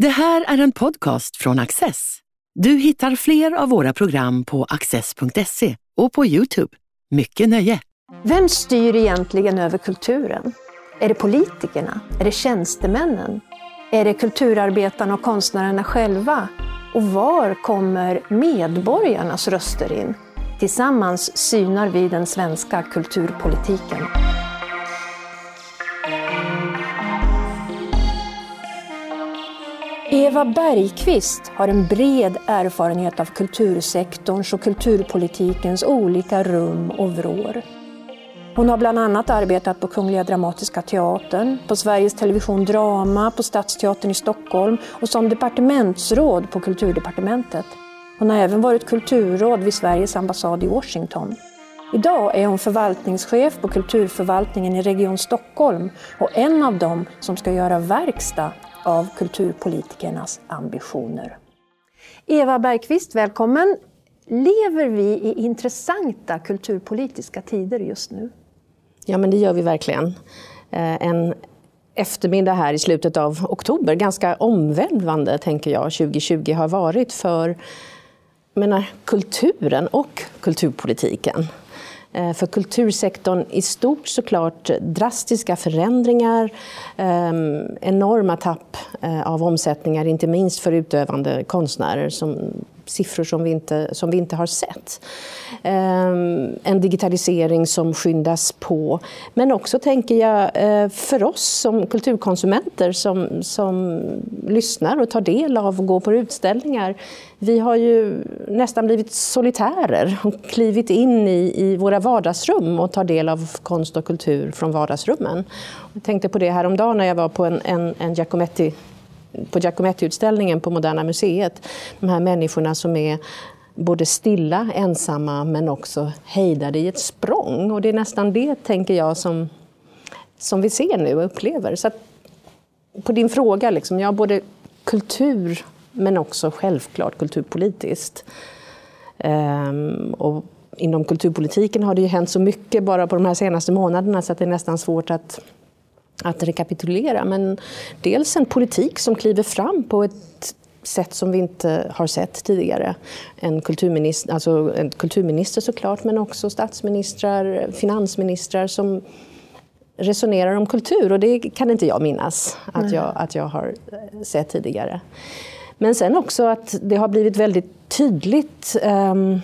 Det här är en podcast från Access. Du hittar fler av våra program på access.se och på Youtube. Mycket nöje! Vem styr egentligen över kulturen? Är det politikerna? Är det tjänstemännen? Är det kulturarbetarna och konstnärerna själva? Och var kommer medborgarnas röster in? Tillsammans synar vi den svenska kulturpolitiken. Eva Bergqvist har en bred erfarenhet av kultursektorns och kulturpolitikens olika rum och vrår. Hon har bland annat arbetat på Kungliga Dramatiska Teatern, på Sveriges Television Drama, på Stadsteatern i Stockholm och som departementsråd på Kulturdepartementet. Hon har även varit kulturråd vid Sveriges ambassad i Washington. Idag är hon förvaltningschef på kulturförvaltningen i Region Stockholm och en av dem som ska göra verkstad av kulturpolitikernas ambitioner. Eva Bergqvist, välkommen! Lever vi i intressanta kulturpolitiska tider just nu? Ja, men det gör vi verkligen. Eh, en eftermiddag här i slutet av oktober, ganska omvälvande tänker jag, 2020 har varit för menar, kulturen och kulturpolitiken. Eh, för kultursektorn i stort såklart drastiska förändringar, ehm, enorma tapp eh, av omsättningar, inte minst för utövande konstnärer som siffror som vi inte, som vi inte har sett. Ehm, en digitalisering som skyndas på. Men också, tänker jag, eh, för oss som kulturkonsumenter som, som lyssnar och tar del av och går på utställningar. Vi har ju nästan blivit solitärer och klivit in i, i våra vardagsrum och tar del av konst och kultur från vardagsrummen. Jag tänkte på det häromdagen när jag var på en, en, en Giacometti på Giacometti-utställningen på Moderna Museet. De här människorna som är både stilla, ensamma men också hejdade i ett språng. Och det är nästan det, tänker jag, som, som vi ser nu och upplever. Så på din fråga, liksom, ja, både kultur men också självklart kulturpolitiskt. Ehm, och inom kulturpolitiken har det ju hänt så mycket bara på de här senaste månaderna så att det är nästan svårt att att rekapitulera. Men dels en politik som kliver fram på ett sätt som vi inte har sett tidigare. En kulturminister, alltså en kulturminister såklart, men också statsministrar, finansministrar som resonerar om kultur. Och det kan inte jag minnas att jag, att jag har sett tidigare. Men sen också att det har blivit väldigt tydligt um,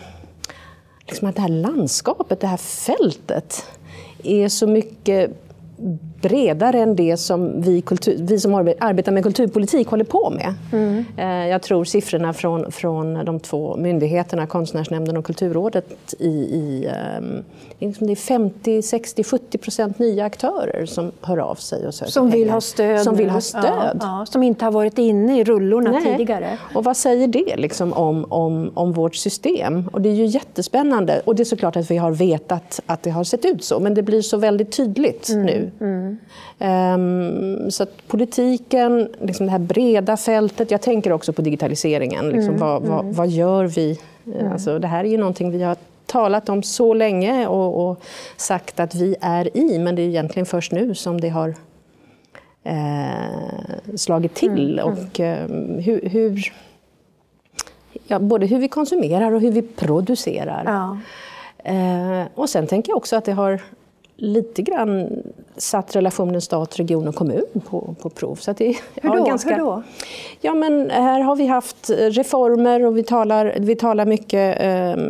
liksom att det här landskapet, det här fältet är så mycket bredare än det som vi, kultur, vi som arbetar med kulturpolitik håller på med. Mm. Eh, jag tror siffrorna från, från de två myndigheterna, Konstnärsnämnden och Kulturrådet, i, i, ehm, liksom det är 50, 60, 70 procent nya aktörer som hör av sig och söker Som vill pengar. ha stöd. Som vill ha stöd. Ja, ja, som inte har varit inne i rullorna Nej. tidigare. Och vad säger det liksom om, om, om vårt system? Och det är ju jättespännande. Och det är såklart att vi har vetat att det har sett ut så, men det blir så väldigt tydligt mm. nu. Mm. Um, så politiken, liksom det här breda fältet. Jag tänker också på digitaliseringen. Liksom, mm, vad, vad, mm. vad, gör vi? Mm. Alltså, det här är ju någonting vi har talat om så länge och, och, sagt att vi är i, men det är egentligen först nu som det har eh, slagit till. Mm, mm. och eh, hur, hur ja, både hur vi konsumerar och hur vi producerar. Ja. Eh, och sen tänker jag också att det har lite grann satt relationen stat, region och kommun på, på prov. Så det, hur, då? Ganska, hur då? Ja, men här har vi haft reformer och vi talar, vi talar mycket eh,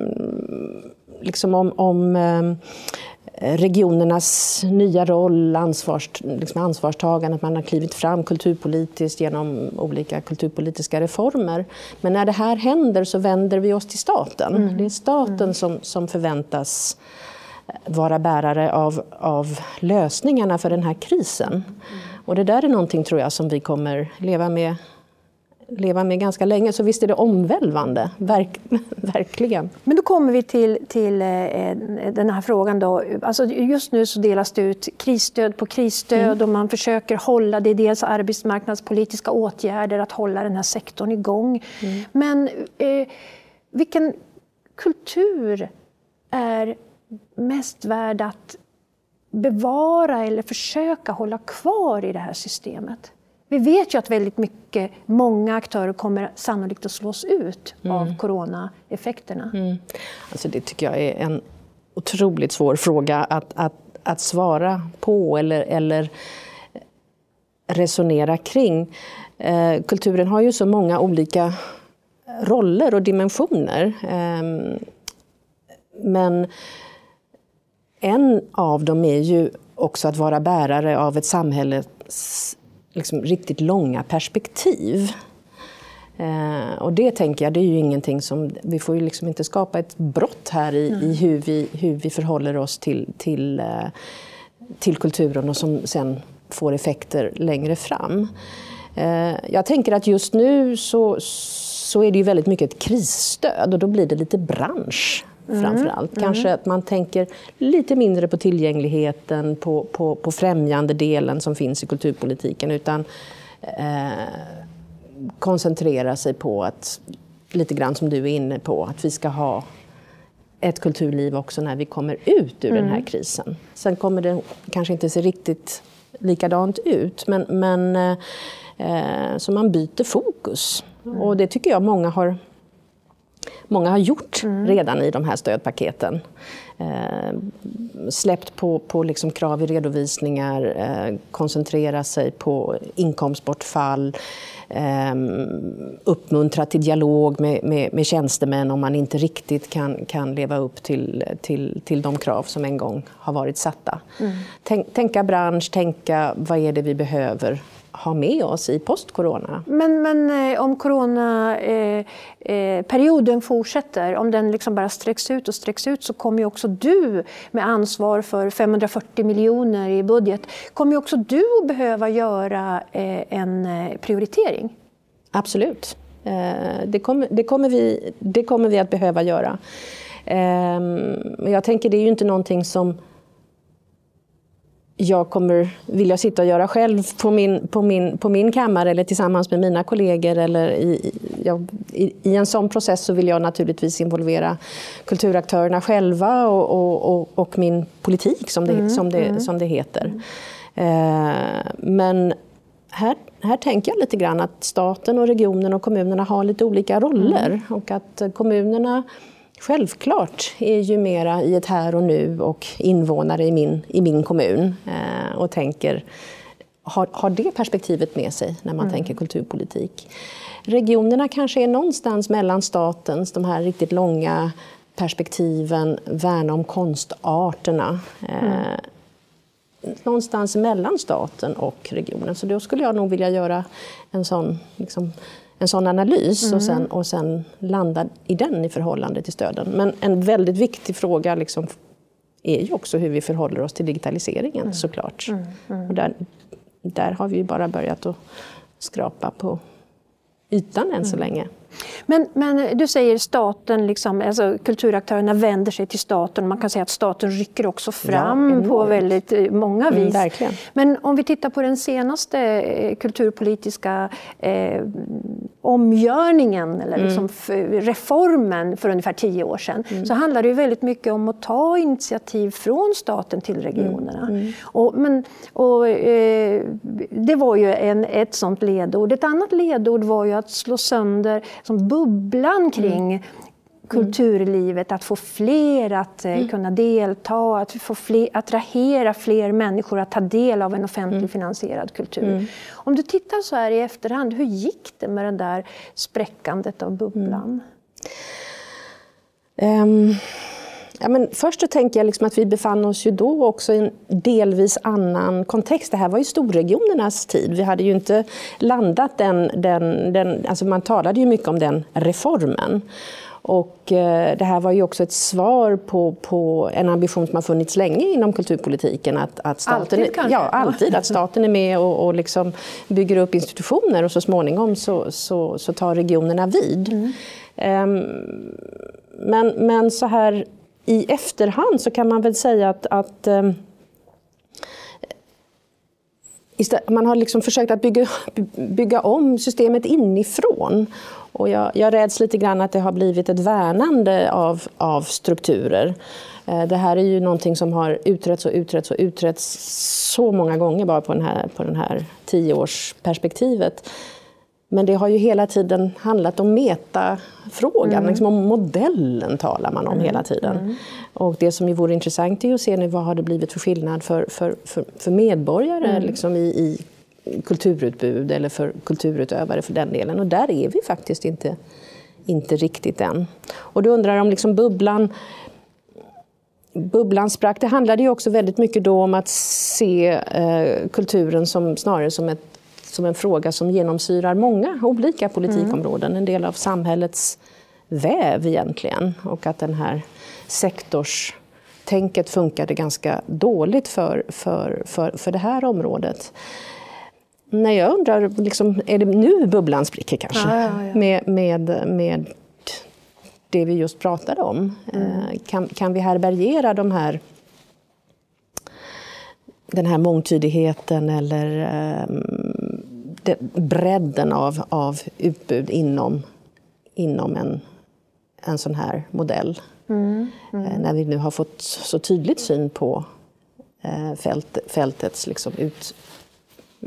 liksom om, om eh, regionernas nya roll, ansvars, liksom ansvarstagande, att man har klivit fram kulturpolitiskt genom olika kulturpolitiska reformer. Men när det här händer så vänder vi oss till staten. Mm. Det är staten mm. som, som förväntas vara bärare av, av lösningarna för den här krisen. Mm. Och det där är någonting tror jag som vi kommer leva med leva med ganska länge. Så visst är det omvälvande, verk, verkligen. Men då kommer vi till, till eh, den här frågan. Då. Alltså just nu så delas det ut krisstöd på krisstöd mm. och man försöker hålla, det är dels arbetsmarknadspolitiska åtgärder, att hålla den här sektorn igång. Mm. Men eh, vilken kultur är mest värd att bevara eller försöka hålla kvar i det här systemet? Vi vet ju att väldigt mycket, många aktörer kommer sannolikt att slås ut mm. av coronaeffekterna. Mm. Alltså det tycker jag är en otroligt svår fråga att, att, att svara på eller, eller resonera kring. Eh, kulturen har ju så många olika roller och dimensioner. Eh, men en av dem är ju också att vara bärare av ett samhälles liksom, riktigt långa perspektiv. Eh, och det tänker jag, det är ju ingenting som... Vi får ju liksom inte skapa ett brott här i, mm. i hur, vi, hur vi förhåller oss till, till, eh, till kulturen och som sen får effekter längre fram. Eh, jag tänker att just nu så, så är det ju väldigt mycket ett krisstöd och då blir det lite bransch mm. framför allt. Mm. Kanske att man tänker lite mindre på tillgängligheten, på, på, på främjande delen som finns i kulturpolitiken utan eh, koncentrera sig på att, lite grann som du är inne på, att vi ska ha ett kulturliv också när vi kommer ut ur mm. den här mm. krisen. Sen kommer det kanske inte se riktigt likadant ut, men, men eh, så man byter fokus. Och det tycker jag många har många har gjort mm. redan i de här stödpaketen. Eh, släppt på, på liksom krav i redovisningar, eh, koncentrera sig på inkomstbortfall, eh, uppmuntra till dialog med, med, med tjänstemän om man inte riktigt kan, kan leva upp till, till, till de krav som en gång har varit satta. Mm. Tänk, tänka bransch, tänka vad är det vi behöver ha med oss i post-corona. Men, men eh, om coronaperioden eh, eh, fortsätter, om den liksom bara sträcks ut och sträcks ut så kommer ju också du med ansvar för 540 miljoner i budget, kommer ju också du att behöva göra eh, en eh, prioritering. Absolut. Eh, det, kommer, det, kommer vi, det kommer vi att behöva göra. Men jag tänker det är ju inte någonting som jag kommer vilja sitta och göra själv på min, på min, på min kammare eller tillsammans med mina kollegor. Eller i, jag, i, I en sån process så vill jag naturligtvis involvera kulturaktörerna själva och, och, och, och min politik, som det, mm, som det, mm. som det heter. Mm. Eh, men här, här tänker jag lite grann att staten, och regionen och kommunerna har lite olika roller. Mm. Och att kommunerna Självklart är ju mera i ett här och nu och invånare i min, i min kommun eh, och tänker, har, har det perspektivet med sig när man mm. tänker kulturpolitik. Regionerna kanske är någonstans mellan statens, de här riktigt långa perspektiven, värna om konstarterna. Eh, mm. Någonstans mellan staten och regionen. Så då skulle jag nog vilja göra en sån liksom, en sån analys mm. och, sen, och sen landa i den i förhållande till stöden. Men en väldigt viktig fråga liksom är ju också hur vi förhåller oss till digitaliseringen mm. såklart. Mm. mm. Och där, där har vi ju bara börjat att skrapa på ytan än så mm. länge. Men, men du säger staten, liksom, alltså kulturaktörerna vänder sig till staten. Man kan säga att staten rycker också fram ja, på väldigt eh, många mm, vis. Mm, men om vi tittar på den senaste eh, kulturpolitiska eh, omgörningen, eller liksom mm. reformen för ungefär tio år sedan, mm. så handlar det ju väldigt mycket om att ta initiativ från staten till regionerna. Mm. mm. Och, men, och, eh, det var ju en, ett sånt ledord. Ett annat ledord var ju att slå sönder som bubblan kring mm. kulturlivet, att få fler att eh, mm. kunna delta, att få fler, attrahera fler människor att ta del av en offentligt mm. finansierad kultur. Mm. Om du tittar så här i efterhand, hur gick det med det där spräckandet av bubblan? Um. Ja, men först så tänker jag liksom att vi befann oss ju då också i en delvis annan kontext. Det här var ju storregionernas tid. Vi hade ju inte landat den... den, den alltså man talade ju mycket om den reformen. Och eh, det här var ju också ett svar på, på en ambition som har funnits länge inom kulturpolitiken. Att, att staten, alltid kanske? Ja, alltid. Att staten är med och, och liksom bygger upp institutioner och så småningom så, så, så tar regionerna vid. Mm. Um, men, men så här i efterhand så kan man väl säga att, att ehm, man har liksom försökt att bygga, bygga om systemet inifrån. Och jag, jag räds lite grann att det har blivit ett värnande av, av strukturer. Eh, det här är ju någonting som har utretts och utretts och utretts så många gånger bara på, den här, på den här tioårsperspektivet. Men det har ju hela tiden handlat om metafrågan, mm. liksom om modellen talar man om mm. hela tiden. Mm. Och det som ju vore intressant är att se nu vad har det blivit för skillnad för, för, för, för medborgare mm. liksom i, i kulturutbud eller för kulturutövare för den delen. Och där är vi faktiskt inte, inte riktigt än. Och då undrar om liksom bubblan bubblan sprack. Det handlade ju också väldigt mycket då om att se eh, kulturen som, snarare som, ett, som en fråga som genomsyrar många olika politikområden. Mm. En del av samhällets väv egentligen. Och att den här sektorstänket funkade ganska dåligt för, för, för, för det här området. Nej, jag undrar, liksom, är det nu bubblan spricker kanske? Ja, ja, ja. Med, med, med det vi just pratade om. Mm. Eh, kan, kan vi härbärgera de här den här mångtydigheten eller eh, bredden av, av utbud inom, inom en, en sån här modell. Mm. Mm. Eh, när vi nu har fått så tydligt syn på eh, fält, fältets liksom ut,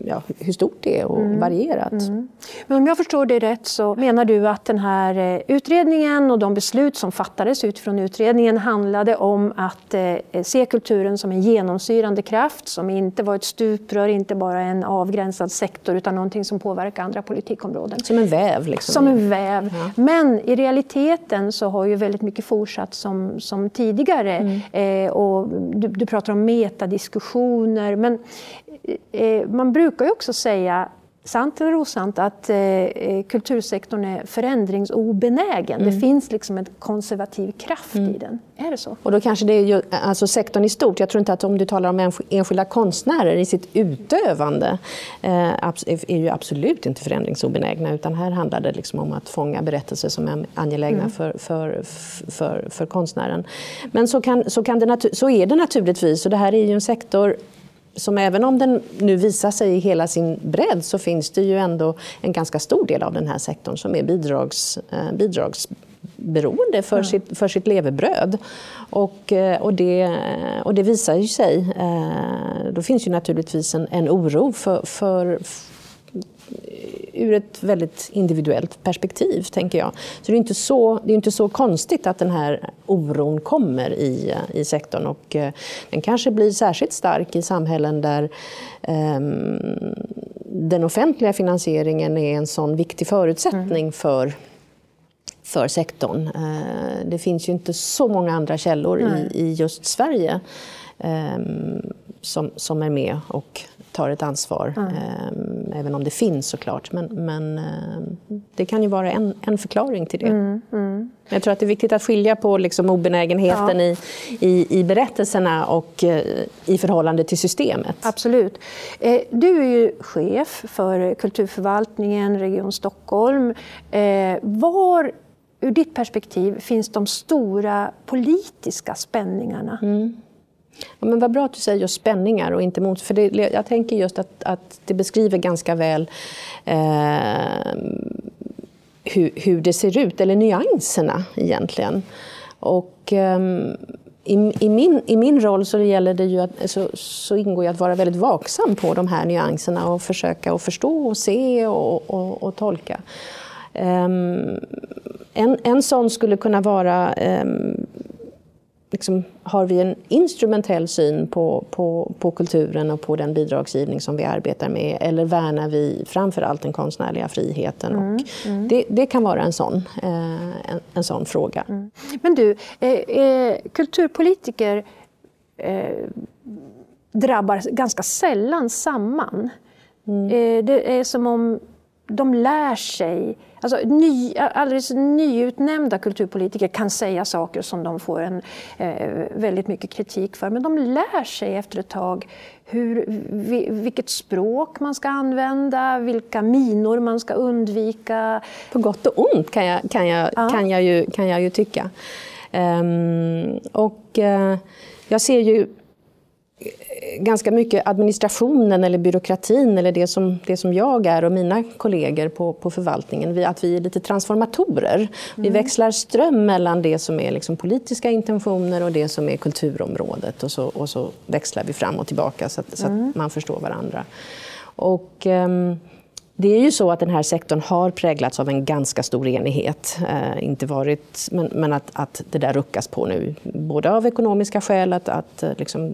ja, hur stort det är och mm. varierat. Mm. Men om jag förstår det rätt så menar du att den här eh, utredningen och de beslut som fattades utifrån utredningen handlade om att eh, se kulturen som en genomsyrande kraft som inte var ett stuprör, inte bara en avgränsad sektor utan någonting som påverkar andra politikområden. Som en väv? Liksom. Som en väv. Ja. Men i realiteten så har ju väldigt mycket fortsatt som, som tidigare. Mm. Eh, och du, du pratar om metadiskussioner. Men man brukar ju också säga sant eller osant, att eh, eh, kultursektorn är förändringsobenägen. Mm. Det finns liksom en konservativ kraft mm. i den. Är det så? Och då kanske det är ju, alltså sektorn i stort. Jag tror inte att om du talar om enskilda konstnärer i sitt utövande eh, är ju absolut inte förändringsobenägna. Utan här handlar det liksom om att fånga berättelser som är angelägna mm. för, för, för, för konstnären. Men så, kan, så, kan det så är det naturligtvis. Och det här är ju en sektor som även om den nu visar sig i hela sin bredd så finns det ju ändå en ganska stor del av den här sektorn som är bidrags, eh, bidragsberoende för, mm. sitt, för sitt levebröd. Och, eh, och, det, och det visar ju sig. Eh, då finns ju naturligtvis en, en oro för, för ur ett väldigt individuellt perspektiv, tänker jag. Så det är inte så, det är inte så konstigt att den här oron kommer i, i sektorn. Och eh, den kanske blir särskilt stark i samhällen där eh, den offentliga finansieringen är en sån viktig förutsättning mm. för för sektorn. Eh, det finns ju inte så många andra källor i, i just Sverige eh, som, som är med och tar ett ansvar. Mm. Även om det finns såklart. Men, men ehm, det kan ju vara en, en förklaring till det. Mm, mm. Jag tror att det är viktigt att skilja på liksom obenägenheten ja. i, i, i berättelserna och eh, i förhållande till systemet. Absolut. Eh, du är ju chef för kulturförvaltningen Region Stockholm. Eh, var ur ditt perspektiv finns de stora politiska spänningarna? Mm. Ja, men vad bra att du säger just spänningar och inte mot... För det, jag tänker just att, att det beskriver ganska väl eh, hur, hur det ser ut, eller nyanserna egentligen. Och eh, i, i, min, I min roll så, gäller det ju att, så, så ingår ju att vara väldigt vaksam på de här nyanserna och försöka att förstå och se och, och, och tolka. Um, en, en sån skulle kunna vara um, liksom, har vi en instrumentell syn på, på, på kulturen och på den bidragsgivning som vi arbetar med eller värnar vi framför allt den konstnärliga friheten? Mm, och mm. Det, det, kan vara en sån, eh, en, en sån fråga. Mm. Men du, eh, eh, kulturpolitiker eh, drabbar ganska sällan samman. Mm. Eh, det är som om de lär sig Alltså, ny, alldeles nyutnämnda kulturpolitiker kan säga saker som de får en, eh, väldigt mycket kritik för, men de lär sig efter ett tag hur, vilket språk man ska använda, vilka minor man ska undvika. På gott och ont kan jag, kan jag, ja. kan jag, ju, kan jag ju tycka. Um, och uh, jag ser ju ganska mycket administrationen eller byråkratin eller det som, det som jag är och mina kollegor på, på förvaltningen, vi, att vi är lite transformatorer. Mm. Vi växlar ström mellan det som är liksom politiska intentioner och det som är kulturområdet och så, och så växlar vi fram och tillbaka så att, så att mm. man förstår varandra. Och, um, det är ju så att den här sektorn har präglats av en ganska stor enighet. Eh, inte varit, men, men att, att, det där ruckas på nu. Både av ekonomiska skäl, att, att eh, liksom,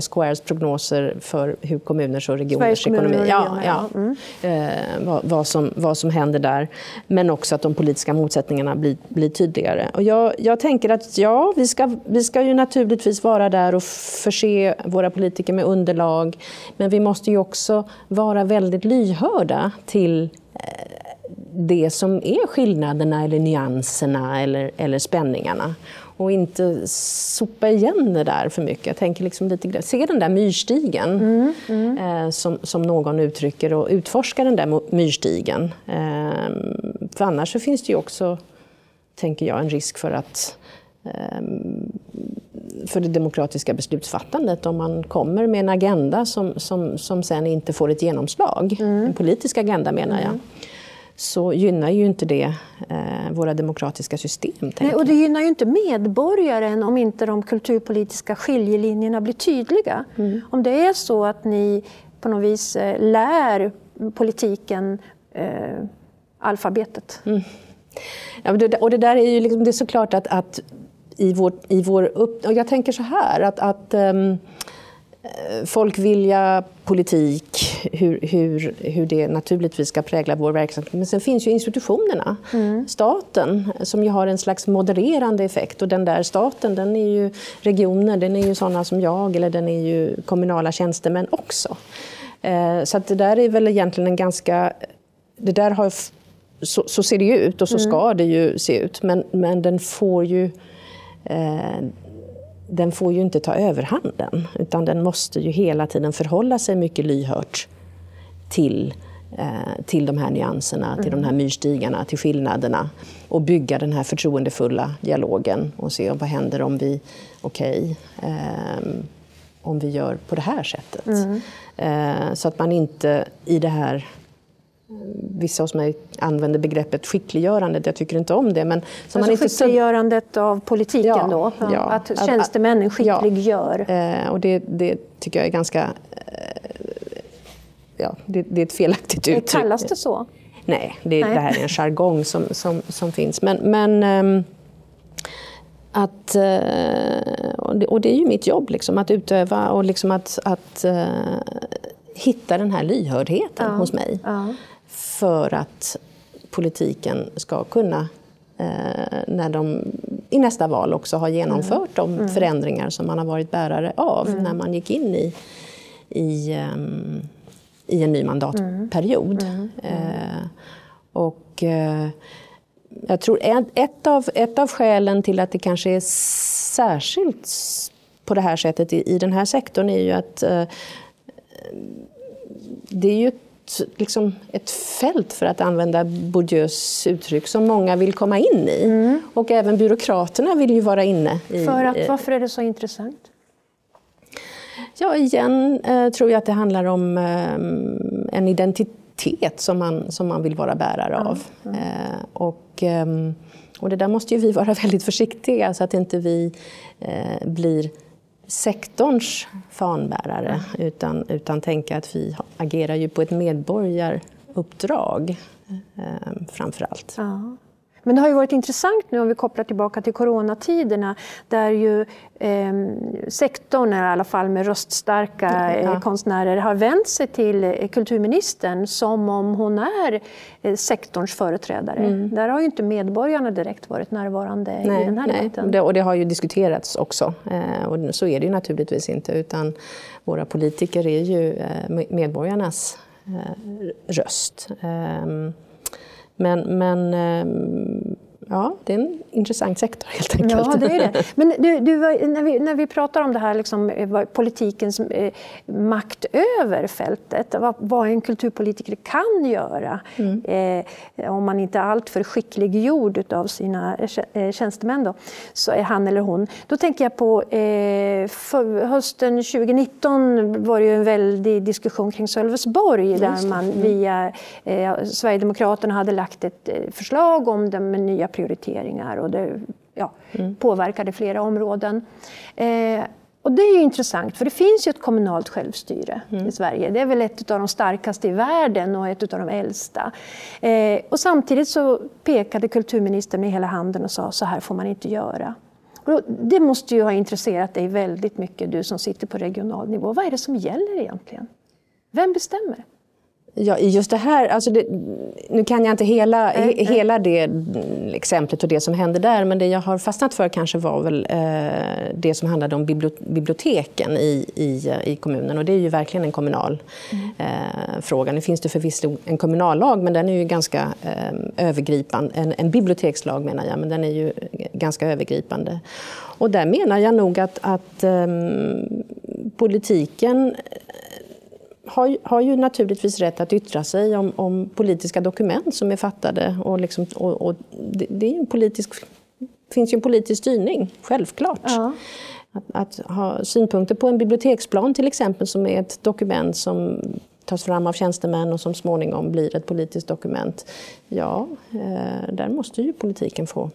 SKRs prognoser för hur kommuners och regioners ekonomi... Och ja, ja, mm. eh, vad, vad, som, vad som händer där. Men också att de politiska motsättningarna blir, blir tydligare. Och jag, jag tänker att ja, vi ska, vi ska ju naturligtvis vara där och förse våra politiker med underlag. Men vi måste ju också vara väldigt lyhörda till eh, det som är skillnaderna eller nyanserna eller, eller spänningarna. Och inte sopa igen det där för mycket. Jag tänker liksom lite, se den där myrstigen, mm, mm. Eh, som, som någon uttrycker, och utforska den där myrstigen. Eh, för annars så finns det ju också, tänker jag, en risk för att eh, för det demokratiska beslutsfattandet om man kommer med en agenda som, som, som sen inte får ett genomslag, mm. en politisk agenda menar jag, mm. så gynnar ju inte det eh, våra demokratiska system. Nej, och det gynnar ju inte medborgaren om inte de kulturpolitiska skiljelinjerna blir tydliga. Mm. Om det är så att ni på något vis eh, lär politiken eh, alfabetet. Mm. Ja, och det där är ju liksom, det är såklart att, att i vår, i vår upp... Och jag tänker så här, att, att um, folkvilja, politik, hur, hur, hur det naturligtvis ska prägla vår verksamhet. Men sen finns ju institutionerna. Mm. Staten, som ju har en slags modererande effekt. Och den där staten, den är ju regioner, den är ju sådana som jag, eller den är ju kommunala tjänstemän också. Eh, så det där är väl egentligen en ganska... Det där har, så, så ser det ju ut och så mm. ska det ju se ut. Men, men den får ju Eh, den får ju inte ta överhanden utan den måste ju hela tiden förhålla sig mycket lyhört till, eh, till de här nyanserna, till de här myrstigarna, till skillnaderna och bygga den här förtroendefulla dialogen och se vad händer om vi, okej, okay, eh, om vi gör på det här sättet. Mm. Eh, så att man inte i det här Vissa hos mig använder begreppet skickliggörandet, jag tycker inte om det. Men så alltså man inte skickliggörandet av politiken ja, då? Ja, att tjänstemännen skickliggör? Ja, eh, och det, det, tycker jag är ganska... Eh, ja, det, det är ett felaktigt uttryck. Kallas det så? Nej, det, Nej. det här är en jargong som, som, som finns. Men, men ehm, att, eh, och det är ju mitt jobb, liksom, att utöva och liksom att, att hitta den här lyhördheten ja. hos mig. Ja för att politiken ska kunna eh, när de i nästa val också har genomfört mm. de mm. förändringar som man har varit bärare av mm. när man gick in i, i, um, i en ny mandatperiod. Mm. Eh, och eh, jag tror ett av, ett av skälen till att det kanske är särskilt på det här sättet i, i den här sektorn är ju att eh, det är ju liksom ett fält, för att använda Bourdieus uttryck, som många vill komma in i. Mm. Och även byråkraterna vill ju vara inne. I, för att, varför är det så intressant? Ja, igen eh, tror jag att det handlar om eh, en identitet som man, som man vill vara bärare av. Mm. Eh, och, ehm, och det där måste ju vi vara väldigt försiktiga så att inte vi eh, blir sektorns fanbärare utan, utan tänka att vi agerar ju på ett medborgaruppdrag eh, framför allt. Ja. Men det har ju varit intressant nu om vi kopplar tillbaka till coronatiderna där ju eh, sektorn, i alla fall med röststarka eh, ja. konstnärer, har vänt sig till eh, kulturministern som om hon är eh, sektorns företrädare. Mm. Där har ju inte medborgarna direkt varit närvarande nej, i den här nej. debatten. Det, och det har ju diskuterats också. Eh, och så är det ju naturligtvis inte utan våra politiker är ju eh, medborgarnas röst. Men, men ehm, ja, det är en intressant sektor helt enkelt. Ja, det är det. Men du, du, när, vi, när vi pratar om det här, liksom, eh, politikens eh, makt över fältet, vad, vad, en kulturpolitiker kan göra mm. eh, om man inte är alltför skickliggjord av sina eh, tjänstemän, då, så är han eller hon. Då tänker jag på eh, hösten 2019 var det ju en väldig diskussion kring Sölvesborg där man mm. via eh, Sverigedemokraterna hade lagt ett förslag om med nya prioriteringar och det ja, mm. påverkade flera områden. Eh, och det är intressant, för det finns ju ett kommunalt självstyre mm. i Sverige. Det är väl ett av de starkaste i världen och ett av de äldsta. Eh, och samtidigt så pekade kulturministern med hela handen och sa så här får man inte göra. Och det måste ju ha intresserat dig väldigt mycket, du som sitter på regional nivå. Vad är det som gäller egentligen? Vem bestämmer? Ja, just det här, alltså det, nu kan jag inte hela, he, hela det exemplet och det som hände där, men det jag har fastnat för kanske var väl eh, det som handlade om biblioteken i, i, i kommunen. Och det är ju verkligen en kommunal mm. eh, fråga. Nu finns det förvisso en kommunallag, men den är ju ganska eh, övergripande. En, en bibliotekslag menar jag, men den är ju ganska övergripande. Och där menar jag nog att, att ehm, politiken har, har ju naturligtvis rätt att yttra sig om, om politiska dokument som är fattade. Och, liksom, och, och det, det, är en politisk, finns ju en politisk styrning, självklart. Ja. Att, att, ha synpunkter på en biblioteksplan till exempel, som är ett dokument som tas fram av tjänstemän och som småningom blir ett politiskt dokument. Ja, eh, där måste ju politiken få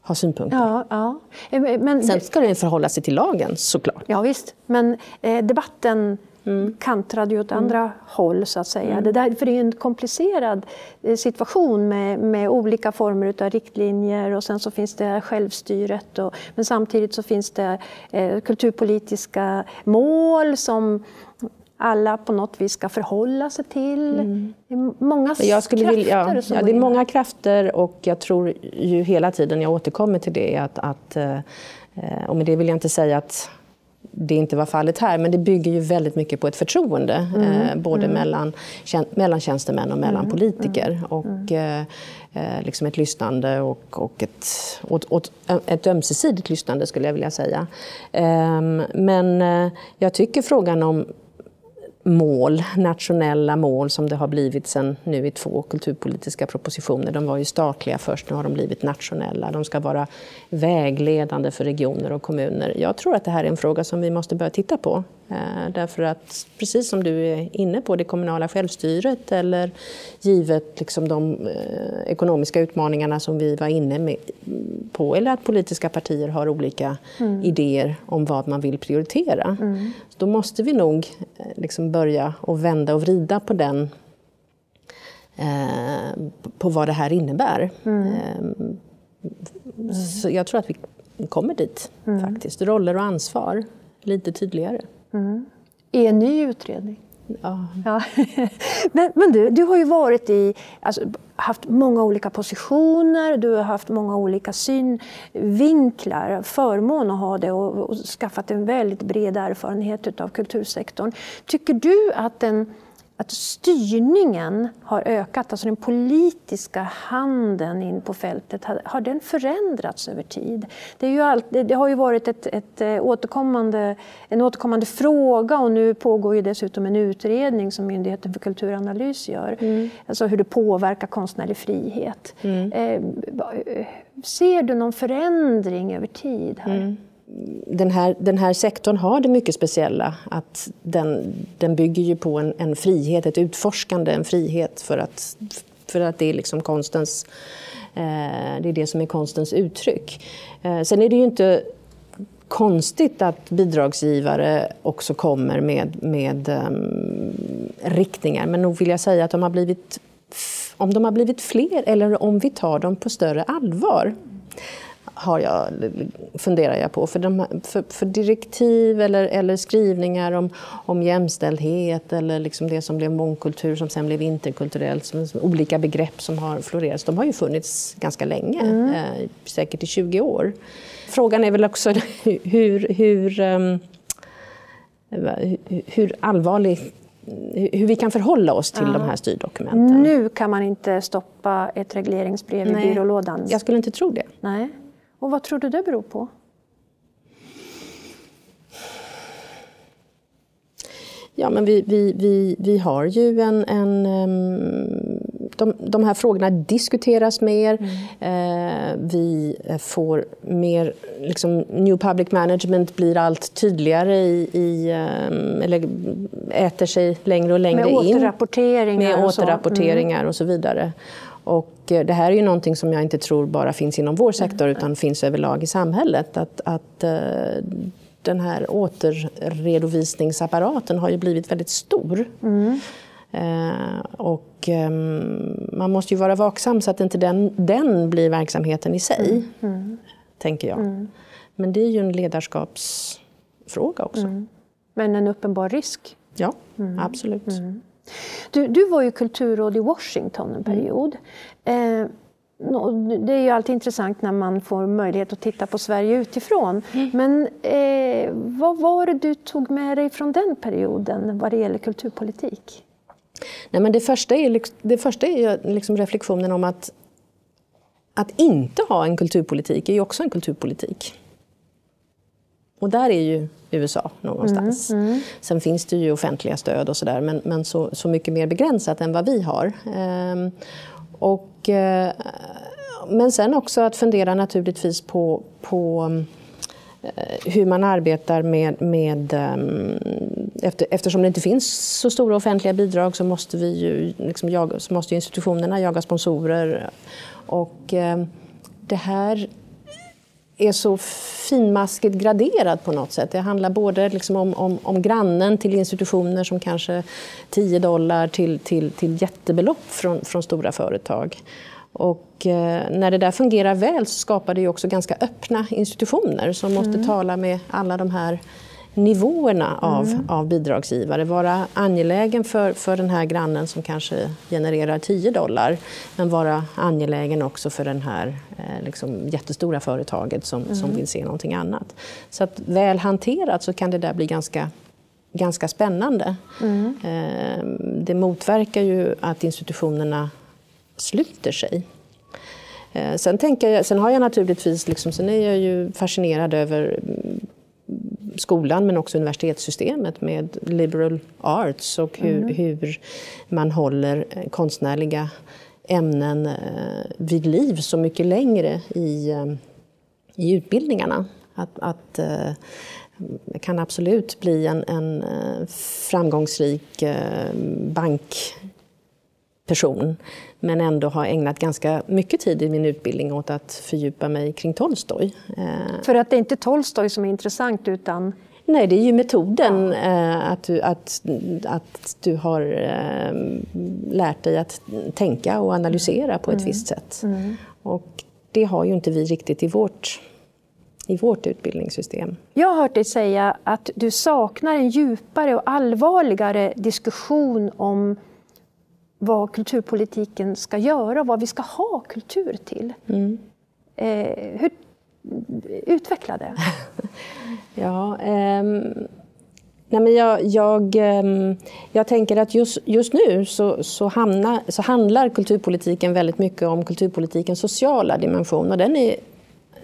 ha synpunkter. Ja, ja. Eh, men, Sen ska den förhålla sig till lagen såklart. Ja, visst. Men eh, debatten mm. kantrade ju åt andra mm. håll så att säga. Mm. Det, där, för det är en komplicerad eh, situation med, med olika former av riktlinjer och sen så finns det självstyret. Och, men samtidigt så finns det eh, kulturpolitiska mål som alla på något vis ska förhålla sig till. Mm. Det är många jag skulle krafter vilja, ja, ja, det är många krafter och jag tror ju hela tiden, jag återkommer till det, att, att eh, och med det vill jag inte säga att det inte var fallet här, men det bygger ju väldigt mycket på ett förtroende. Mm. Eh, både mm. mellan, mellan tjänstemän och mellan mm. politiker. Mm. Och eh, eh, liksom ett lyssnande och, och ett, åt, åt, ett ömsesidigt lyssnande skulle jag vilja säga. Eh, men jag tycker frågan om mål, nationella mål som det har blivit sen nu i två kulturpolitiska propositioner. De var ju statliga först, nu har de blivit nationella. De ska vara vägledande för regioner och kommuner. Jag tror att det här är en fråga som vi måste börja titta på. Eh, därför att, precis som du är inne på, det kommunala självstyret eller givet liksom de eh, ekonomiska utmaningarna som vi var inne på, eller att politiska partier har olika mm. idéer om vad man vill prioritera. Mm. Då måste vi nog eh, liksom börja och vända och vrida på den på vad det här innebär. Mm. Så jag tror att vi kommer dit, mm. faktiskt. Roller och ansvar, lite tydligare. Mm. I en ny utredning? Ja. ja. men, men du, du har ju varit i, alltså, haft många olika positioner, du har haft många olika synvinklar, förmån att ha det och, och skaffat en väldigt bred erfarenhet av kultursektorn. Tycker du att den att styrningen har ökat, alltså den politiska handen in på fältet, har, den förändrats över tid? Det, är ju all, det, har ju varit ett, ett, eh, återkommande, en återkommande fråga och nu pågår ju dessutom en utredning som Myndigheten för kulturanalys gör, mm. alltså hur det påverkar konstnärlig frihet. Mm. Eh, ser du någon förändring över tid här? Mm den här, den här sektorn har det mycket speciella. att Den, den bygger ju på en, en frihet, ett utforskande, en frihet för att, för att det är liksom konstens, eh, det är det som är konstens uttryck. Eh, sen är det ju inte konstigt att bidragsgivare också kommer med, med um, riktningar. Men nog vill jag säga att de har blivit, om de har blivit fler eller om vi tar dem på större allvar har jag, funderar jag på. För, de, för, för direktiv eller, eller, skrivningar om, om jämställdhet eller liksom det som blev mångkultur som sen blev interkulturellt, som, som olika begrepp som har florerat, de har ju funnits ganska länge, mm. eh, säkert i 20 år. Frågan är väl också hur, hur, um, hur allvarlig hur vi kan förhålla oss till ja. de här styrdokumenten. Nu kan man inte stoppa ett regleringsbrev Nej, i byrålådan? Jag skulle inte tro det. Nej. Och vad tror du det beror på? Ja, men vi, vi, vi, vi har ju en... en de, de här frågorna diskuteras mer. Mm. Eh, vi får mer... Liksom, new public management blir allt tydligare i... i eller äter sig längre och längre med in. Återrapporteringar med och återrapporteringar mm. och så vidare. Och eh, det här är ju någonting som jag inte tror bara finns inom vår sektor mm. utan finns överlag i samhället. Att, att eh, den här återredovisningsapparaten har ju blivit väldigt stor. Mm. Eh, och eh, man måste ju vara vaksam så att inte den, den blir verksamheten i sig, mm. Mm. tänker jag. Mm. Men det är ju en ledarskapsfråga också. Mm. Men en uppenbar risk? Ja, absolut. Du, du var ju kulturråd i Washington en period. Eh, det är ju alltid intressant när man får möjlighet att titta på Sverige utifrån. Mm. Men eh, vad var det du tog med dig från den perioden vad det gäller kulturpolitik? Nej, men det första är, det första är liksom reflektionen om att att inte ha en kulturpolitik är ju också en kulturpolitik. Och där är ju USA någonstans. Mm, mm. Sen finns det ju offentliga stöd och sådär men, men så, så mycket mer begränsat än vad vi har. Ehm, och, eh, men sen också att fundera naturligtvis på, på eh, hur man arbetar med, med ehm, efter, eftersom det inte finns så stora offentliga bidrag så måste, vi ju, liksom jaga, måste institutionerna jaga sponsorer. Och eh, det här är så finmaskigt graderat på något sätt. Det handlar både liksom om, om, om, grannen till institutioner som kanske 10 dollar till, till, till jättebelopp från, från stora företag. Och eh, när det där fungerar väl så skapar det också ganska öppna institutioner som måste mm. tala med alla de här nivåerna av, mm. av bidragsgivare. Vara angelägen för, för den här grannen som kanske genererar 10 dollar men vara angelägen också för den här eh, liksom, jättestora företaget som, mm. som vill se någonting annat. Så att väl hanterat så kan det där bli ganska ganska spännande. Mm. Eh, det motverkar ju att institutionerna sluter sig. Eh, sen, tänker jag, sen har jag naturligtvis, liksom, sen är jag ju fascinerad över skolan men också universitetssystemet med liberal arts och hur, mm. hur man håller konstnärliga ämnen eh, vid liv så mycket längre i, eh, i utbildningarna. Att, att eh, kan absolut bli en, en framgångsrik bankperson men ändå har ägnat ganska mycket tid i min utbildning åt att fördjupa mig kring Tolstoj. Eh, För att det är inte Tolstoj som är intressant utan Nej, det är ju metoden. Eh, att, du, att, att du har eh, lärt dig att tänka och analysera på ett mm. visst sätt. Mm. Och det har ju inte vi riktigt i vårt, i vårt utbildningssystem. Jag har hört dig säga att du saknar en djupare och allvarligare diskussion om vad kulturpolitiken ska göra och vad vi ska ha kultur till. Mm. Eh, hur, utveckla det. ja, um, nej men jag, jag, um, jag tänker att just, just nu så, så, hamna, så handlar kulturpolitiken väldigt mycket om kulturpolitikens sociala dimension och den är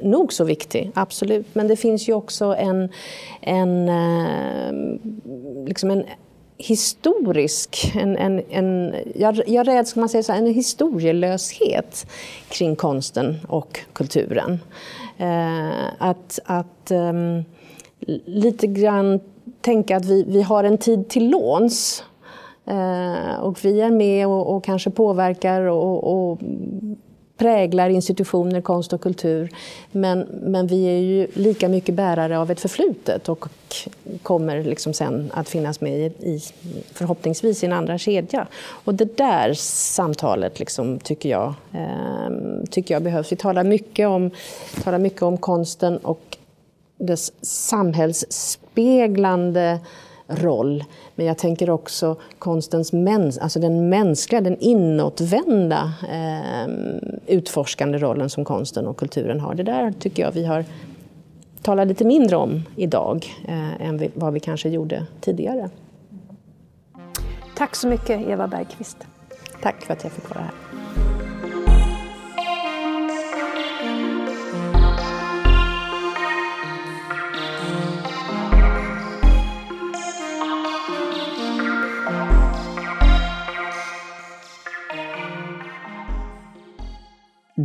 nog så viktig, absolut. Men det finns ju också en, en, uh, liksom en historisk, en, en, en, jag, jag räds man säga så här, en historielöshet kring konsten och kulturen. Eh, att att um, lite grann tänka att vi, vi har en tid till låns eh, och vi är med och, och kanske påverkar och, och präglar institutioner, konst och kultur. Men, men vi är ju lika mycket bärare av ett förflutet och kommer liksom sen att finnas med i, förhoppningsvis i en andra kedja. Och det där samtalet liksom, tycker, jag, eh, tycker jag behövs. Vi talar mycket, om, talar mycket om konsten och dess samhällsspeglande roll. Men jag tänker också konstens mäns alltså den mänskliga, den inåtvända eh, utforskande rollen som konsten och kulturen har. Det där tycker jag vi har talat lite mindre om idag eh, än vi, vad vi kanske gjorde tidigare. Tack så mycket Eva Bergqvist. Tack för att jag fick vara här.